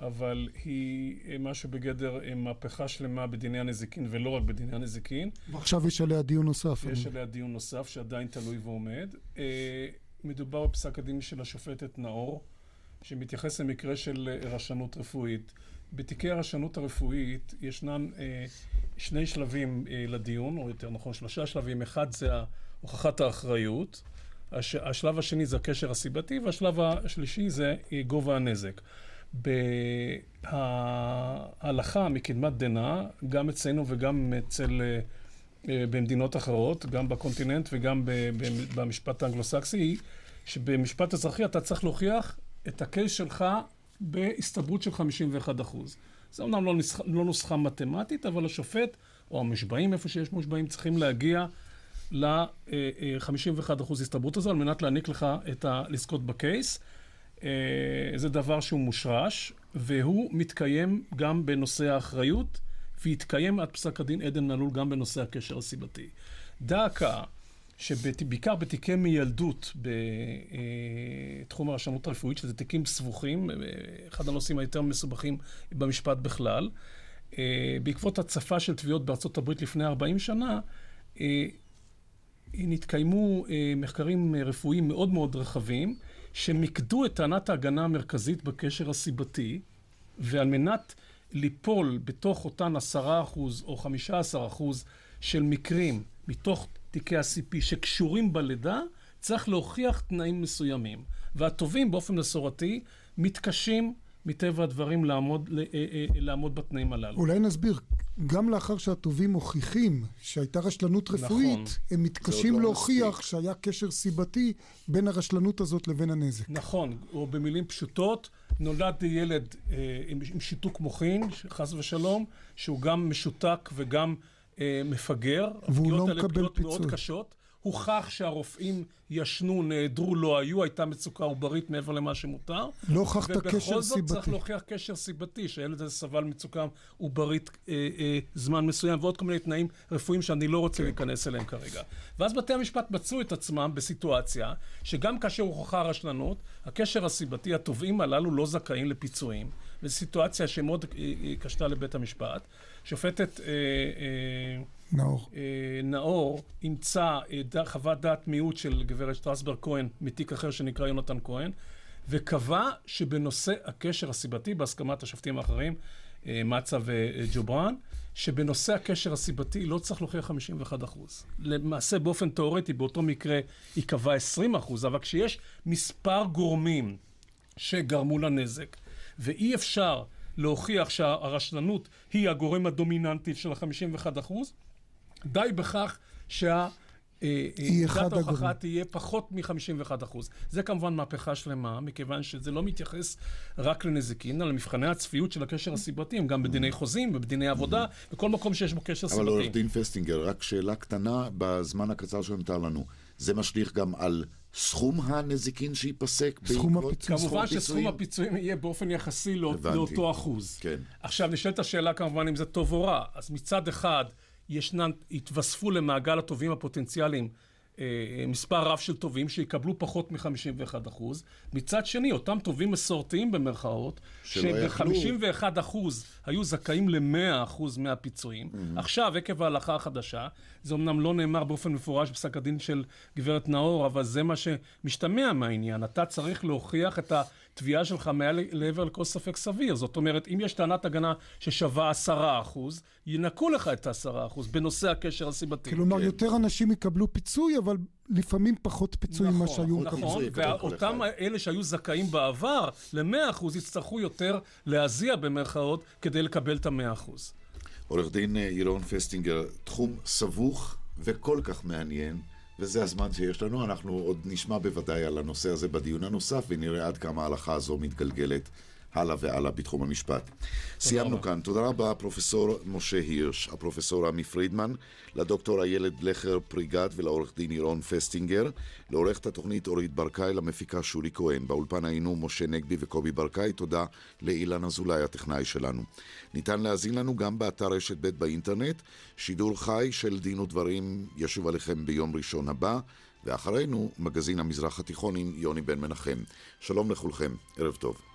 אבל היא משהו בגדר מהפכה שלמה בדיני הנזיקין, ולא רק בדיני הנזיקין. ועכשיו יש עליה דיון נוסף. יש עליה דיון נוסף, שעדיין תלוי ועומד. מדובר בפסק הדין של השופטת נאור, שמתייחס למקרה של רשנות רפואית. בתיקי הרשנות הרפואית ישנם אה, שני שלבים אה, לדיון, או יותר נכון שלושה שלבים. אחד זה הוכחת האחריות, הש, השלב השני זה הקשר הסיבתי, והשלב השלישי זה אה, גובה הנזק. בהלכה מקדמת דנא, גם אצלנו וגם אצל, אה, אה, במדינות אחרות, גם בקונטיננט וגם במשפט האנגלוסקסי, שבמשפט אזרחי אתה צריך להוכיח את הקייס שלך בהסתברות של 51 אחוז. זה אומנם לא, נוסח, לא נוסחה מתמטית, אבל השופט, או המושבעים, איפה שיש מושבעים, צריכים להגיע ל-51 אחוז הסתברות הזו, על מנת להעניק לך את ה... לזכות בקייס. אה, זה דבר שהוא מושרש, והוא מתקיים גם בנושא האחריות, והתקיים עד פסק הדין עדן נלול גם בנושא הקשר הסיבתי. דא עקא, שבעיקר בתיקי מילדות בתחום אה, הרשמות הרפואית, שזה תיקים סבוכים, אה, אחד הנושאים היותר מסובכים במשפט בכלל, אה, בעקבות הצפה של תביעות בארצות הברית לפני 40 שנה, נתקיימו מחקרים רפואיים מאוד מאוד רחבים, שמיקדו את טענת ההגנה המרכזית בקשר הסיבתי, ועל מנת ליפול בתוך אותן עשרה אחוז או חמישה עשר אחוז של מקרים מתוך תיקי ה-CP שקשורים בלידה, צריך להוכיח תנאים מסוימים. והתובעים באופן מסורתי מתקשים מטבע הדברים לעמוד, אה, אה, לעמוד בתנאים הללו. אולי נסביר, גם לאחר שהתובעים מוכיחים שהייתה רשלנות נכון. רפואית, נכון. הם מתקשים לא להוכיח מספיק. שהיה קשר סיבתי בין הרשלנות הזאת לבין הנזק. נכון, או במילים פשוטות, נולד ילד אה, עם, עם שיתוק מוחין, חס ושלום, שהוא גם משותק וגם אה, מפגר. והוא לא מקבל פיצוי. מאוד קשות. הוכח שהרופאים ישנו, נעדרו, לא היו, הייתה מצוקה עוברית מעבר למה שמותר. לא הוכחת קשר סיבתי. ובכל זאת צריך להוכיח קשר סיבתי, שהילד הזה סבל מצוקה עוברית אה, אה, זמן מסוים, ועוד כל מיני תנאים רפואיים שאני לא רוצה להיכנס אליהם כרגע. ואז בתי המשפט מצאו את עצמם בסיטואציה שגם כאשר הוכחה רשלנות, הקשר הסיבתי, התובעים הללו לא זכאים לפיצויים. וזו סיטואציה שמאוד אה, אה, קשתה לבית המשפט. שופטת... אה, אה, נאור. אה, נאור אימצה אה, חוות דעת מיעוט של גברת שטרסברג כהן מתיק אחר שנקרא יונתן כהן, וקבע שבנושא הקשר הסיבתי, בהסכמת השופטים האחרים, אה, מצה וג'ובראן, שבנושא הקשר הסיבתי לא צריך להוכיח 51 אחוז. למעשה, באופן תיאורטי, באותו מקרה ייקבע 20 אחוז, אבל כשיש מספר גורמים שגרמו לנזק, ואי אפשר להוכיח שהרשלנות היא הגורם הדומיננטי של ה-51 אחוז, די בכך שה... אה, אה, ההוכחה תהיה פחות מ-51 אחוז. זה כמובן מהפכה שלמה, מכיוון שזה לא מתייחס רק לנזיקין, אלא למבחני הצפיות של הקשר הסיבתי, הם גם בדיני חוזים ובדיני עבודה, בכל מקום שיש בו קשר סיבתי. אבל עורך דין פסטינגר, רק שאלה קטנה בזמן הקצר שנותר לנו. זה משליך גם על סכום הנזיקין שייפסק סכום הפיצויים. כמובן שסכום הפיצויים יהיה באופן יחסי לא, לאותו אחוז. כן. עכשיו נשאלת השאלה כמובן אם זה טוב או רע. אז מצד אחד, ישנן, התווספו למעגל התובעים הפוטנציאליים מספר רב של תובעים שיקבלו פחות מ-51%. מצד שני, אותם תובעים מסורתיים במרכאות, שב-51% היו זכאים ל-100% מהפיצויים. Mm-hmm. עכשיו, עקב ההלכה החדשה, זה אמנם לא נאמר באופן מפורש בפסק הדין של גברת נאור, אבל זה מה שמשתמע מהעניין. אתה צריך להוכיח את ה... התביעה שלך מעל לעבר לכל ספק סביר. זאת אומרת, אם יש טענת הגנה ששווה עשרה אחוז, ינקו לך את העשרה אחוז בנושא הקשר הסיבתי. כלומר, כן. יותר אנשים יקבלו פיצוי, אבל לפעמים פחות פיצוי נכון, ממה שהיו מקבלים. נכון, ואותם אלה שהיו זכאים בעבר ל-100 אחוז, יצטרכו יותר להזיע במרכאות כדי לקבל את ה-100 אחוז. עורך דין אה, ירון פסטינגר, תחום סבוך וכל כך מעניין. וזה הזמן שיש לנו, אנחנו עוד נשמע בוודאי על הנושא הזה בדיון הנוסף, ונראה עד כמה ההלכה הזו מתגלגלת הלאה והלאה בתחום המשפט. סיימנו רבה. כאן. תודה רבה, פרופסור משה הירש, הפרופסור עמי פרידמן, לדוקטור איילת לכר פריגת ולעורך דין ירון פסטינגר, לעורכת התוכנית אורית ברקאי, למפיקה שולי כהן. באולפן היינו משה נגבי וקובי ברקאי. תודה לאילן אזולאי, הטכנאי שלנו. ניתן להאזין לנו גם באתר רשת ב' באינטרנט. שידור חי של דין ודברים ישוב עליכם ביום ראשון הבא. ואחרינו, מגזין המזרח התיכון עם יוני בן מנחם. שלום לכולכם, ערב טוב.